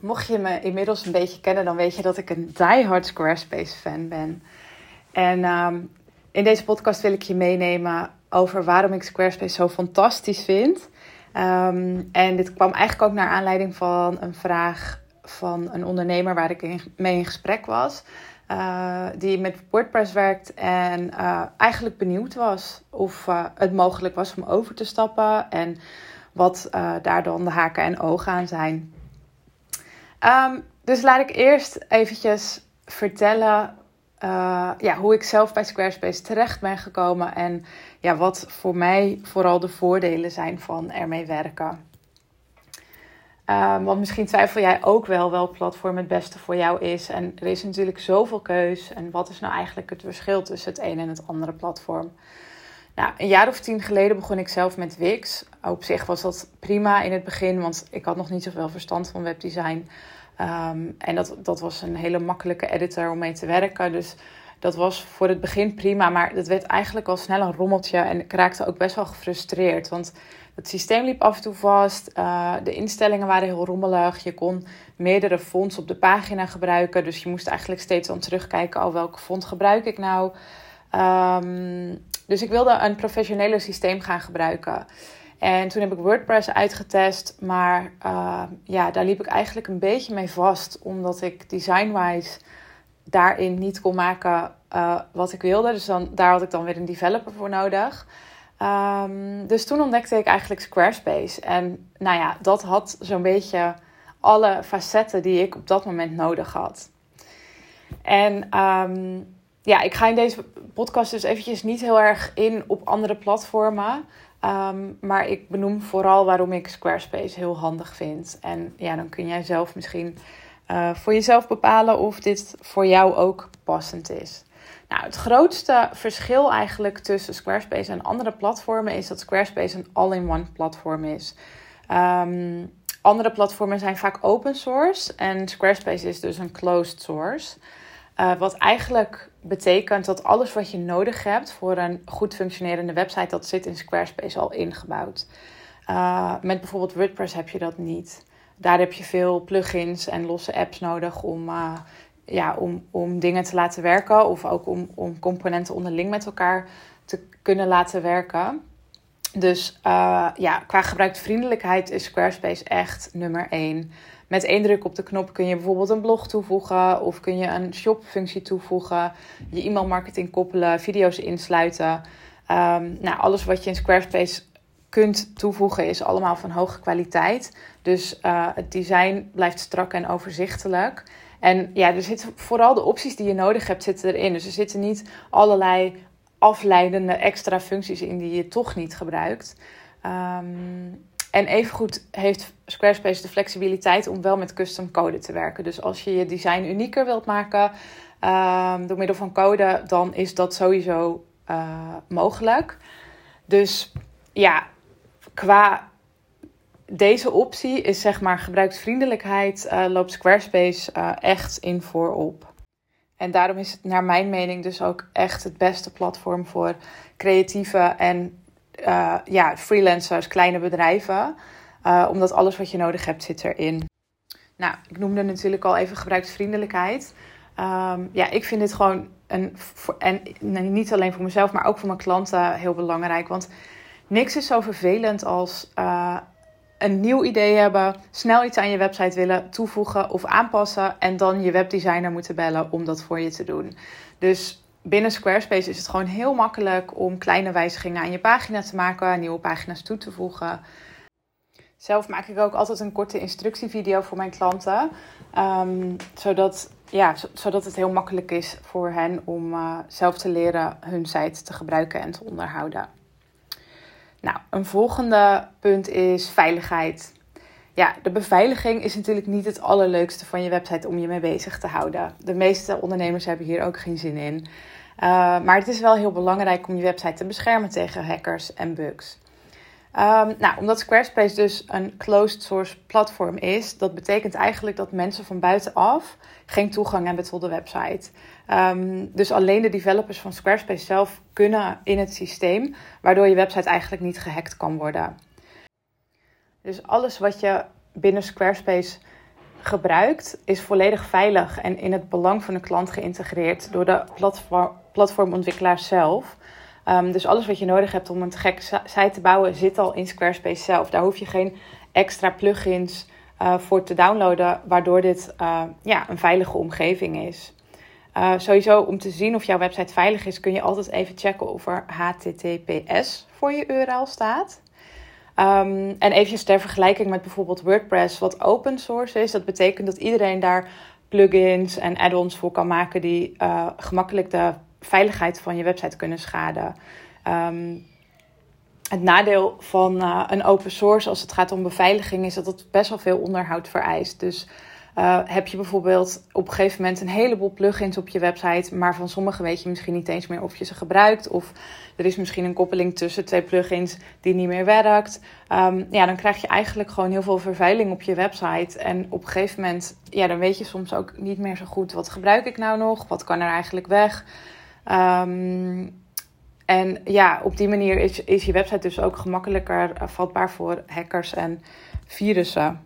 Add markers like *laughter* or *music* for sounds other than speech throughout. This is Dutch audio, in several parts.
mocht je me inmiddels een beetje kennen, dan weet je dat ik een diehard Squarespace fan ben. En ehm, in deze podcast wil ik je meenemen over waarom ik Squarespace zo fantastisch vind. Ehm, en dit kwam eigenlijk ook naar aanleiding van een vraag van een ondernemer waar ik mee in gesprek was. Uh, die met WordPress werkt en uh, eigenlijk benieuwd was of uh, het mogelijk was om over te stappen en wat daar dan de haken en ogen aan zijn. Um, dus laat ik eerst eventjes vertellen ja, hoe ik zelf bij Squarespace terecht ben gekomen en ja, wat voor mij vooral de voordelen zijn van ermee werken. Um, want misschien twijfel jij ook wel welk platform het beste voor jou is. En er is natuurlijk zoveel keus. En wat is nou eigenlijk het verschil tussen het ene en het andere platform? Nou, een jaar of tien geleden begon ik zelf met Wix. Op zich was dat prima in het begin, want ik had nog niet zoveel verstand van webdesign. Um, en dat, dat was een hele makkelijke editor om mee te werken. Dus dat was voor het begin prima, maar dat werd eigenlijk al snel een rommeltje. En ik raakte ook best wel gefrustreerd. Want het systeem liep af en toe vast. Uh, de instellingen waren heel rommelig. Je kon meerdere fonts op de pagina gebruiken. Dus je moest eigenlijk steeds dan terugkijken: al oh, welke font gebruik ik nou? Um, dus ik wilde een professionele systeem gaan gebruiken. En toen heb ik WordPress uitgetest. Maar uh, ja, daar liep ik eigenlijk een beetje mee vast. Omdat ik design-wise daarin niet kon maken uh, wat ik wilde. Dus dan, daar had ik dan weer een developer voor nodig. Um, dus toen ontdekte ik eigenlijk Squarespace. En nou ja, dat had zo'n beetje alle facetten die ik op dat moment nodig had. En um, ja, ik ga in deze podcast dus eventjes niet heel erg in op andere platformen. Um, maar ik benoem vooral waarom ik Squarespace heel handig vind. En ja, dan kun jij zelf misschien uh, voor jezelf bepalen of dit voor jou ook passend is. Nou, het grootste verschil eigenlijk tussen Squarespace en andere platformen is dat Squarespace een all-in-one platform is. Um, andere platformen zijn vaak open source en Squarespace is dus een closed source. Uh, wat eigenlijk betekent dat alles wat je nodig hebt voor een goed functionerende website, dat zit in Squarespace al ingebouwd. Uh, met bijvoorbeeld WordPress heb je dat niet. Daar heb je veel plugins en losse apps nodig om uh, ja, om, om dingen te laten werken of ook om, om componenten onderling met elkaar te kunnen laten werken. Dus uh, ja, qua gebruiksvriendelijkheid is Squarespace echt nummer één. Met één druk op de knop kun je bijvoorbeeld een blog toevoegen of kun je een shop-functie toevoegen, je e-mailmarketing koppelen, video's insluiten. Um, nou, alles wat je in Squarespace kunt toevoegen is allemaal van hoge kwaliteit. Dus uh, het design blijft strak en overzichtelijk. En ja, er zitten vooral de opties die je nodig hebt, zitten erin. Dus er zitten niet allerlei afleidende extra functies in die je toch niet gebruikt. Um, en evengoed heeft Squarespace de flexibiliteit om wel met custom code te werken. Dus als je je design unieker wilt maken um, door middel van code, dan is dat sowieso uh, mogelijk. Dus ja, qua deze optie is zeg maar gebruiksvriendelijkheid uh, loopt Squarespace uh, echt in voorop. En daarom is het naar mijn mening dus ook echt het beste platform voor creatieve en uh, ja, freelancers, kleine bedrijven. omdat alles wat je nodig hebt zit erin. Nou, ik noemde natuurlijk al even gebruiksvriendelijkheid. Um, ja, ik vind dit gewoon een, en niet alleen voor mezelf, maar ook voor mijn klanten heel belangrijk. Want niks is zo vervelend als een nieuw idee hebben, snel iets aan je website willen toevoegen of aanpassen en dan je webdesigner moeten bellen om dat voor je te doen. Dus binnen Squarespace is het gewoon heel makkelijk om kleine wijzigingen aan je pagina te maken, nieuwe pagina's toe te voegen. Zelf maak ik ook altijd een korte instructievideo voor mijn klanten, um, zodat, ja, zodat het heel makkelijk is voor hen om uh, zelf te leren hun site te gebruiken en te onderhouden. Nou, een volgende punt is veiligheid. Ja, de beveiliging is natuurlijk niet het allerleukste van je website om je mee bezig te houden. De meeste ondernemers hebben hier ook geen zin in. Uh, maar het is wel heel belangrijk om je website te beschermen tegen hackers en bugs. Um, nou, omdat Squarespace dus een closed source platform is, dat betekent eigenlijk dat mensen van buitenaf geen toegang hebben tot de website. Um, dus alleen de developers van Squarespace zelf kunnen in het systeem, waardoor je website eigenlijk niet gehackt kan worden. Dus alles wat je binnen Squarespace gebruikt is volledig veilig en in het belang van de klant geïntegreerd door de platform, platformontwikkelaar zelf. Ehm, dus alles wat je nodig hebt om een gekke site te bouwen zit al in Squarespace zelf. Daar hoef je geen extra plugins uh, voor te downloaden, waardoor dit uh, ja, een veilige omgeving is. Uh, sowieso om te zien of jouw website veilig is, kun je altijd even checken of er HTTPS voor je URL staat. Um, en eventjes ter vergelijking met bijvoorbeeld WordPress, wat open source is. Dat betekent dat iedereen daar plugins en add-ons voor kan maken die uh, gemakkelijk de veiligheid van je website kunnen schaden. Um, het nadeel van uh, een open source als het gaat om beveiliging is dat het best wel veel onderhoud vereist. Dus uh, heb je bijvoorbeeld op een gegeven moment een heleboel plugins op je website, maar van sommige weet je misschien niet eens meer of je ze gebruikt. Of er is misschien een koppeling tussen twee plugins die niet meer werkt. Um, ja, dan krijg je eigenlijk gewoon heel veel vervuiling op je website. En op een gegeven moment, ja, dan weet je soms ook niet meer zo goed wat gebruik ik nou nog, wat kan er eigenlijk weg. Um, en ja, op die manier is, is je website dus ook gemakkelijker vatbaar voor hackers en virussen.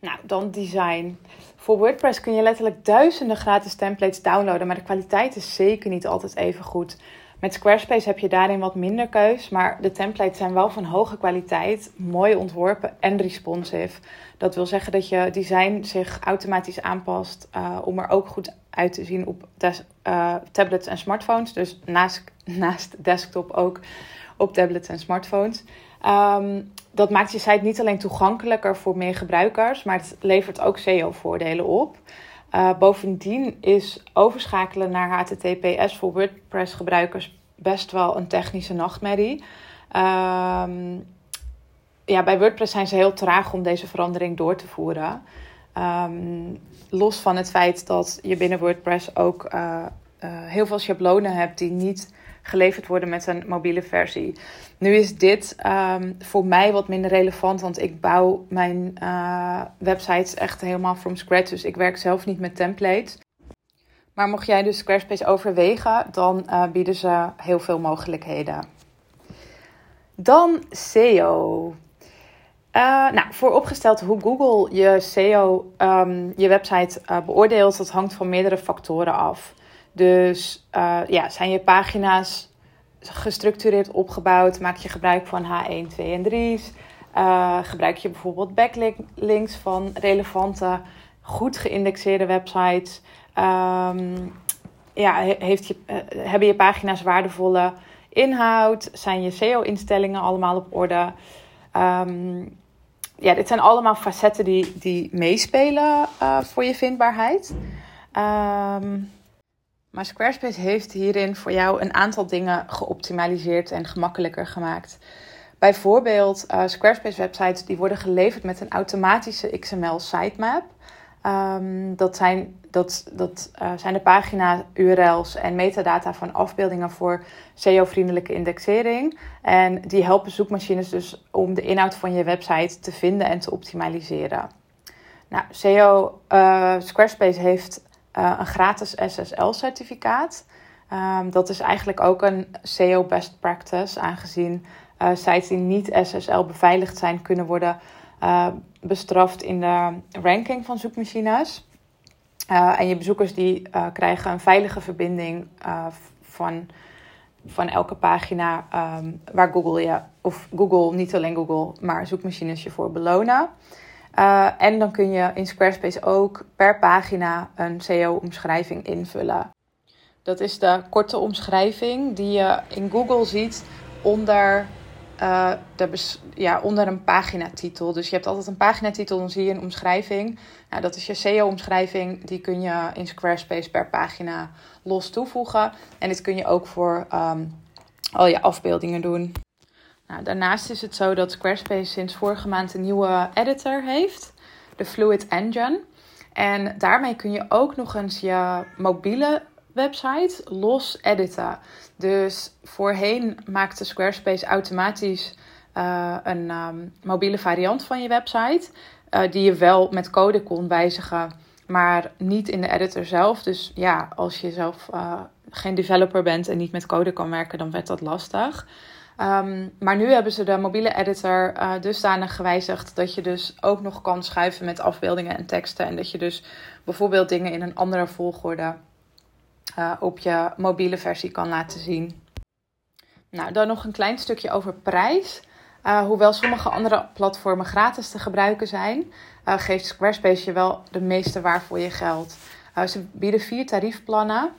Nou, dan design. Voor WordPress kun je letterlijk duizenden gratis templates downloaden, maar de kwaliteit is zeker niet altijd even goed. Met Squarespace heb je daarin wat minder keus, maar de templates zijn wel van hoge kwaliteit, mooi ontworpen en responsive. Dat wil zeggen dat je design zich automatisch aanpast uh, om er ook goed uit te zien op uh, tablets en smartphones. Dus naast, *laughs* naast desktop ook op tablets en smartphones. Um, dat maakt je site niet alleen toegankelijker voor meer gebruikers, maar het levert ook SEO-voordelen op. Uh, bovendien is overschakelen naar HTTPS voor WordPress-gebruikers best wel een technische nachtmerrie. Um, ja, bij WordPress zijn ze heel traag om deze verandering door te voeren. Um, los van het feit dat je binnen WordPress ook uh, uh, heel veel schablonen hebt die niet geleverd worden met een mobiele versie. Nu is dit um, voor mij wat minder relevant, want ik bouw mijn uh, websites echt helemaal from scratch. Dus ik werk zelf niet met templates. Maar mocht jij dus Squarespace overwegen, dan uh, bieden ze heel veel mogelijkheden. Dan SEO. Uh, nou, vooropgesteld hoe Google je SEO, um, je website beoordeelt, dat hangt van meerdere factoren af. Dus uh, ja, zijn je pagina's gestructureerd opgebouwd? Maak je gebruik van H1, 2 en 3's? Uh, gebruik je bijvoorbeeld backlinks van relevante, goed geïndexeerde websites? Um, ja, heeft je, uh, hebben je pagina's waardevolle inhoud? Zijn je SEO-instellingen allemaal op orde? Um, ja, dit zijn allemaal facetten die, die meespelen voor je vindbaarheid. Um, maar Squarespace heeft hierin voor jou een aantal dingen geoptimaliseerd en gemakkelijker gemaakt. Bijvoorbeeld uh, Squarespace websites die worden geleverd met een automatische XML sitemap. Um, dat, zijn, dat, dat uh, zijn de pagina URL's en metadata van afbeeldingen voor SEO-vriendelijke indexering. En die helpen zoekmachines dus om de inhoud van je website te vinden en te optimaliseren. Nou, SEO, uh, Squarespace heeft uh, een gratis SSL-certificaat. Um, dat is eigenlijk ook een SEO best practice, aangezien uh, sites die niet SSL beveiligd zijn, kunnen worden uh, bestraft in de ranking van zoekmachines. en je bezoekers die krijgen een veilige verbinding van, van elke pagina um, waar Google je, of Google, niet alleen Google, maar zoekmachines je voor belonen. Uh, en dan kun je in Squarespace ook per pagina een SEO-omschrijving invullen. Dat is de korte omschrijving die je in Google ziet onder, uh, de ja, onder een paginatitel. Dus je hebt altijd een paginatitel, dan zie je een omschrijving. Nou, dat is je SEO-omschrijving. Die kun je in Squarespace per pagina los toevoegen. En dit kun je ook voor um, al je afbeeldingen doen. Nou, daarnaast is het zo dat Squarespace sinds vorige maand een nieuwe editor heeft, de Fluid Engine. En daarmee kun je ook nog eens je mobiele website los editen. Dus voorheen maakte Squarespace automatisch uh, een um, mobiele variant van je website, uh, die je wel met code kon wijzigen, maar niet in de editor zelf. Dus ja, als je zelf uh, geen developer bent en niet met code kan werken, dan werd dat lastig. Ehm, maar nu hebben ze de mobiele editor uh, dusdanig gewijzigd dat je dus ook nog kan schuiven met afbeeldingen en teksten. En dat je dus bijvoorbeeld dingen in een andere volgorde uh, op je mobiele versie kan laten zien. Nou, dan nog een klein stukje over prijs. Uh, hoewel sommige andere platformen gratis te gebruiken zijn, geeft Squarespace je wel de meeste waar voor je geld. ze bieden vier tariefplannen,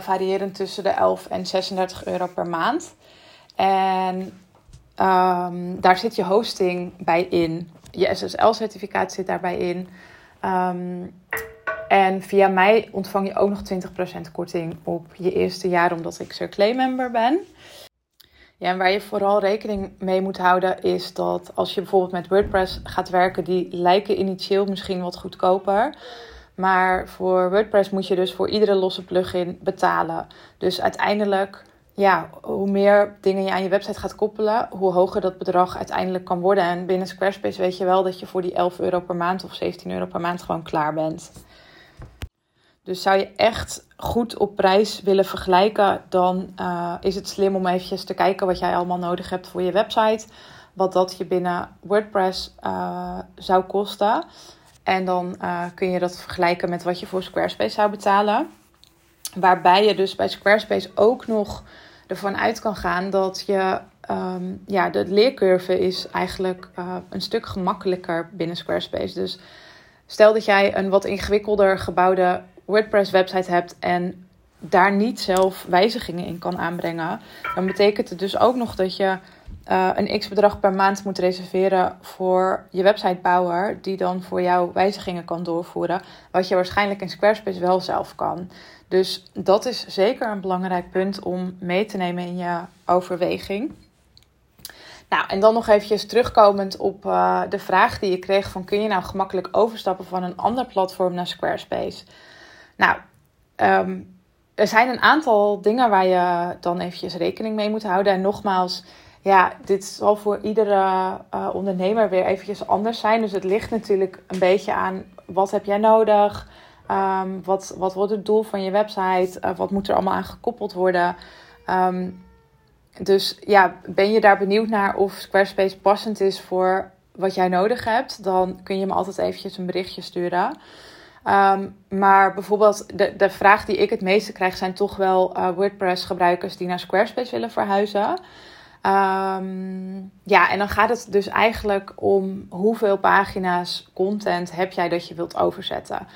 variërend tussen de 11 en 36 euro per maand. En um, daar zit je hosting bij in. Je SSL-certificaat zit daarbij in. Um, en via mij ontvang je ook nog 20% korting op je eerste jaar, omdat ik Circle member ben. Ja, en waar je vooral rekening mee moet houden is dat als je bijvoorbeeld met WordPress gaat werken, die lijken initieel misschien wat goedkoper. Maar voor WordPress moet je dus voor iedere losse plugin betalen. Dus uiteindelijk ja, hoe meer dingen je aan je website gaat koppelen, hoe hoger dat bedrag uiteindelijk kan worden. En binnen Squarespace weet je wel dat je voor die 11 euro per maand of 17 euro per maand gewoon klaar bent. Dus zou je echt goed op prijs willen vergelijken, dan uh, is het slim om eventjes te kijken wat jij allemaal nodig hebt voor je website. Wat dat je binnen WordPress uh, zou kosten. En dan uh, kun je dat vergelijken met wat je voor Squarespace zou betalen. Waarbij je dus bij Squarespace ook nog ervan uit kan gaan dat je, um, ja, de leercurve is eigenlijk uh, een stuk gemakkelijker binnen Squarespace. Dus stel dat jij een wat ingewikkelder gebouwde WordPress website hebt en daar niet zelf wijzigingen in kan aanbrengen, dan betekent het dus ook nog dat je uh, een x bedrag per maand moet reserveren voor je websitebouwer, die dan voor jou wijzigingen kan doorvoeren, wat je waarschijnlijk in Squarespace wel zelf kan. Dus dat is zeker een belangrijk punt om mee te nemen in je overweging. Nou, en dan nog eventjes terugkomend op uh, de vraag die je kreeg van kun je nou gemakkelijk overstappen van een ander platform naar Squarespace? Nou, um, er zijn een aantal dingen waar je dan eventjes rekening mee moet houden. En nogmaals, ja, dit zal voor iedere uh, ondernemer weer eventjes anders zijn. Dus het ligt natuurlijk een beetje aan wat heb jij nodig? Um, wat, wat wordt het doel van je website? Uh, wat moet er allemaal aan gekoppeld worden? Um, dus ja, ben je daar benieuwd naar of Squarespace passend is voor wat jij nodig hebt? Dan kun je me altijd eventjes een berichtje sturen. Um, maar bijvoorbeeld de, de vraag die ik het meeste krijg zijn toch wel uh, WordPress gebruikers die naar Squarespace willen verhuizen. Um, ja, en dan gaat het dus eigenlijk om hoeveel pagina's content heb jij dat je wilt overzetten.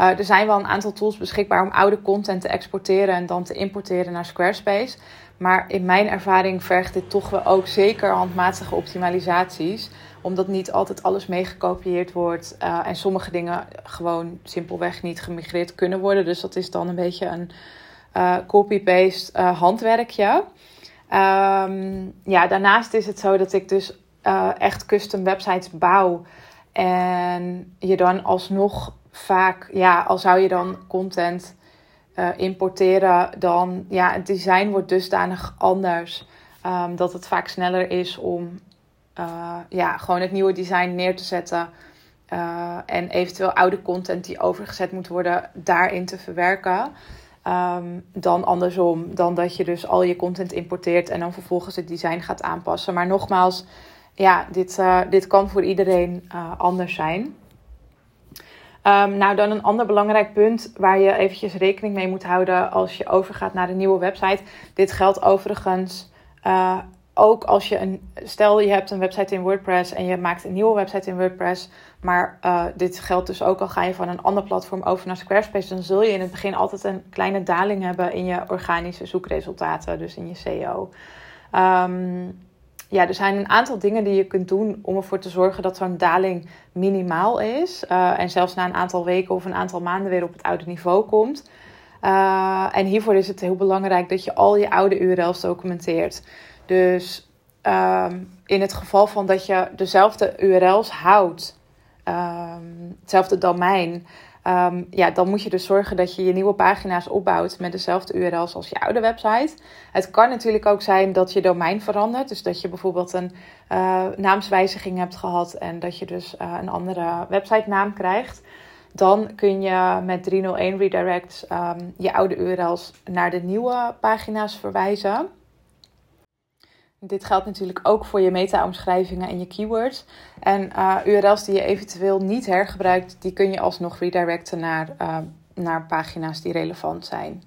Uh, er zijn wel een aantal tools beschikbaar om oude content te exporteren en dan te importeren naar Squarespace. Maar in mijn ervaring vergt dit toch wel ook zeker handmatige optimalisaties. Omdat niet altijd alles meegekopieerd wordt uh, en sommige dingen gewoon simpelweg niet gemigreerd kunnen worden. Dus dat is dan een beetje een uh, copy-paste handwerkje. Um, ja, daarnaast is het zo dat ik dus echt custom websites bouw. En je dan alsnog vaak, ja, al zou je dan content uh, importeren, dan ja, het design wordt dusdanig anders. Um, dat het vaak sneller is om uh, ja, gewoon het nieuwe design neer te zetten. En eventueel oude content die overgezet moet worden, daarin te verwerken. Um, dan andersom, dan dat je dus al je content importeert en dan vervolgens het design gaat aanpassen. Maar nogmaals, ja, dit, dit kan voor iedereen anders zijn. Um, nou, dan een ander belangrijk punt waar je eventjes rekening mee moet houden als je overgaat naar de nieuwe website. Dit geldt overigens uh, ook als je een. Stel je hebt een website in WordPress en je maakt een nieuwe website in WordPress. Maar uh, dit geldt dus ook al ga je van een ander platform over naar Squarespace. Dan zul je in het begin altijd een kleine daling hebben in je organische zoekresultaten, dus in je SEO. Um, ja, er zijn een aantal dingen die je kunt doen om ervoor te zorgen dat zo'n daling minimaal is. Uh, en zelfs na een aantal weken of een aantal maanden weer op het oude niveau komt. Uh, en hiervoor is het heel belangrijk dat je al je oude URL's documenteert. Dus um, in het geval van dat je dezelfde URL's houdt, um, hetzelfde domein, Um, ja, dan moet je dus zorgen dat je je nieuwe pagina's opbouwt met dezelfde URL's als je oude website. Het kan natuurlijk ook zijn dat je domein verandert. Dus dat je bijvoorbeeld een uh, naamswijziging hebt gehad en dat je dus uh, een andere website naam krijgt. Dan kun je met 301 redirects um, je oude URL's naar de nieuwe pagina's verwijzen. Dit geldt natuurlijk ook voor je meta-omschrijvingen en je keywords. En uh, URL's die je eventueel niet hergebruikt, die kun je alsnog redirecten naar, uh, naar pagina's die relevant zijn.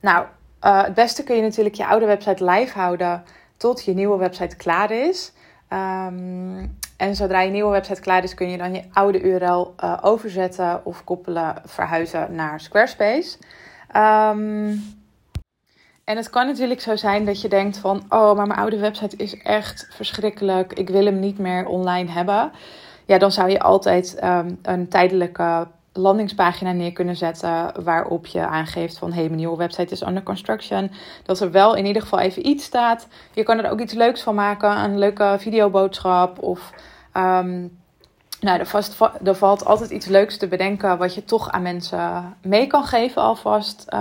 Nou, uh, het beste kun je natuurlijk je oude website live houden tot je nieuwe website klaar is. Um, en zodra je nieuwe website klaar is, kun je dan je oude URL overzetten of koppelen, verhuizen naar Squarespace. Um, en het kan natuurlijk zo zijn dat je denkt van, oh, maar mijn oude website is echt verschrikkelijk. Ik wil hem niet meer online hebben. Ja, dan zou je altijd um, een tijdelijke landingspagina neer kunnen zetten waarop je aangeeft van, hey, mijn nieuwe website is under construction. Dat er wel in ieder geval even iets staat. Je kan er ook iets leuks van maken, een leuke videoboodschap of... Um, nou, er, er, valt altijd iets leuks te bedenken wat je toch aan mensen mee kan geven alvast. Uh,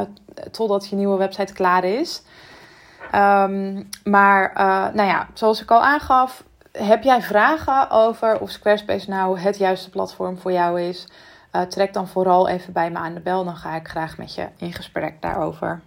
totdat je nieuwe website klaar is. Um, maar uh, nou ja, zoals ik al aangaf, heb jij vragen over of Squarespace nou het juiste platform voor jou is? Uh, trek dan vooral even bij me aan de bel. Dan ga ik graag met je in gesprek daarover.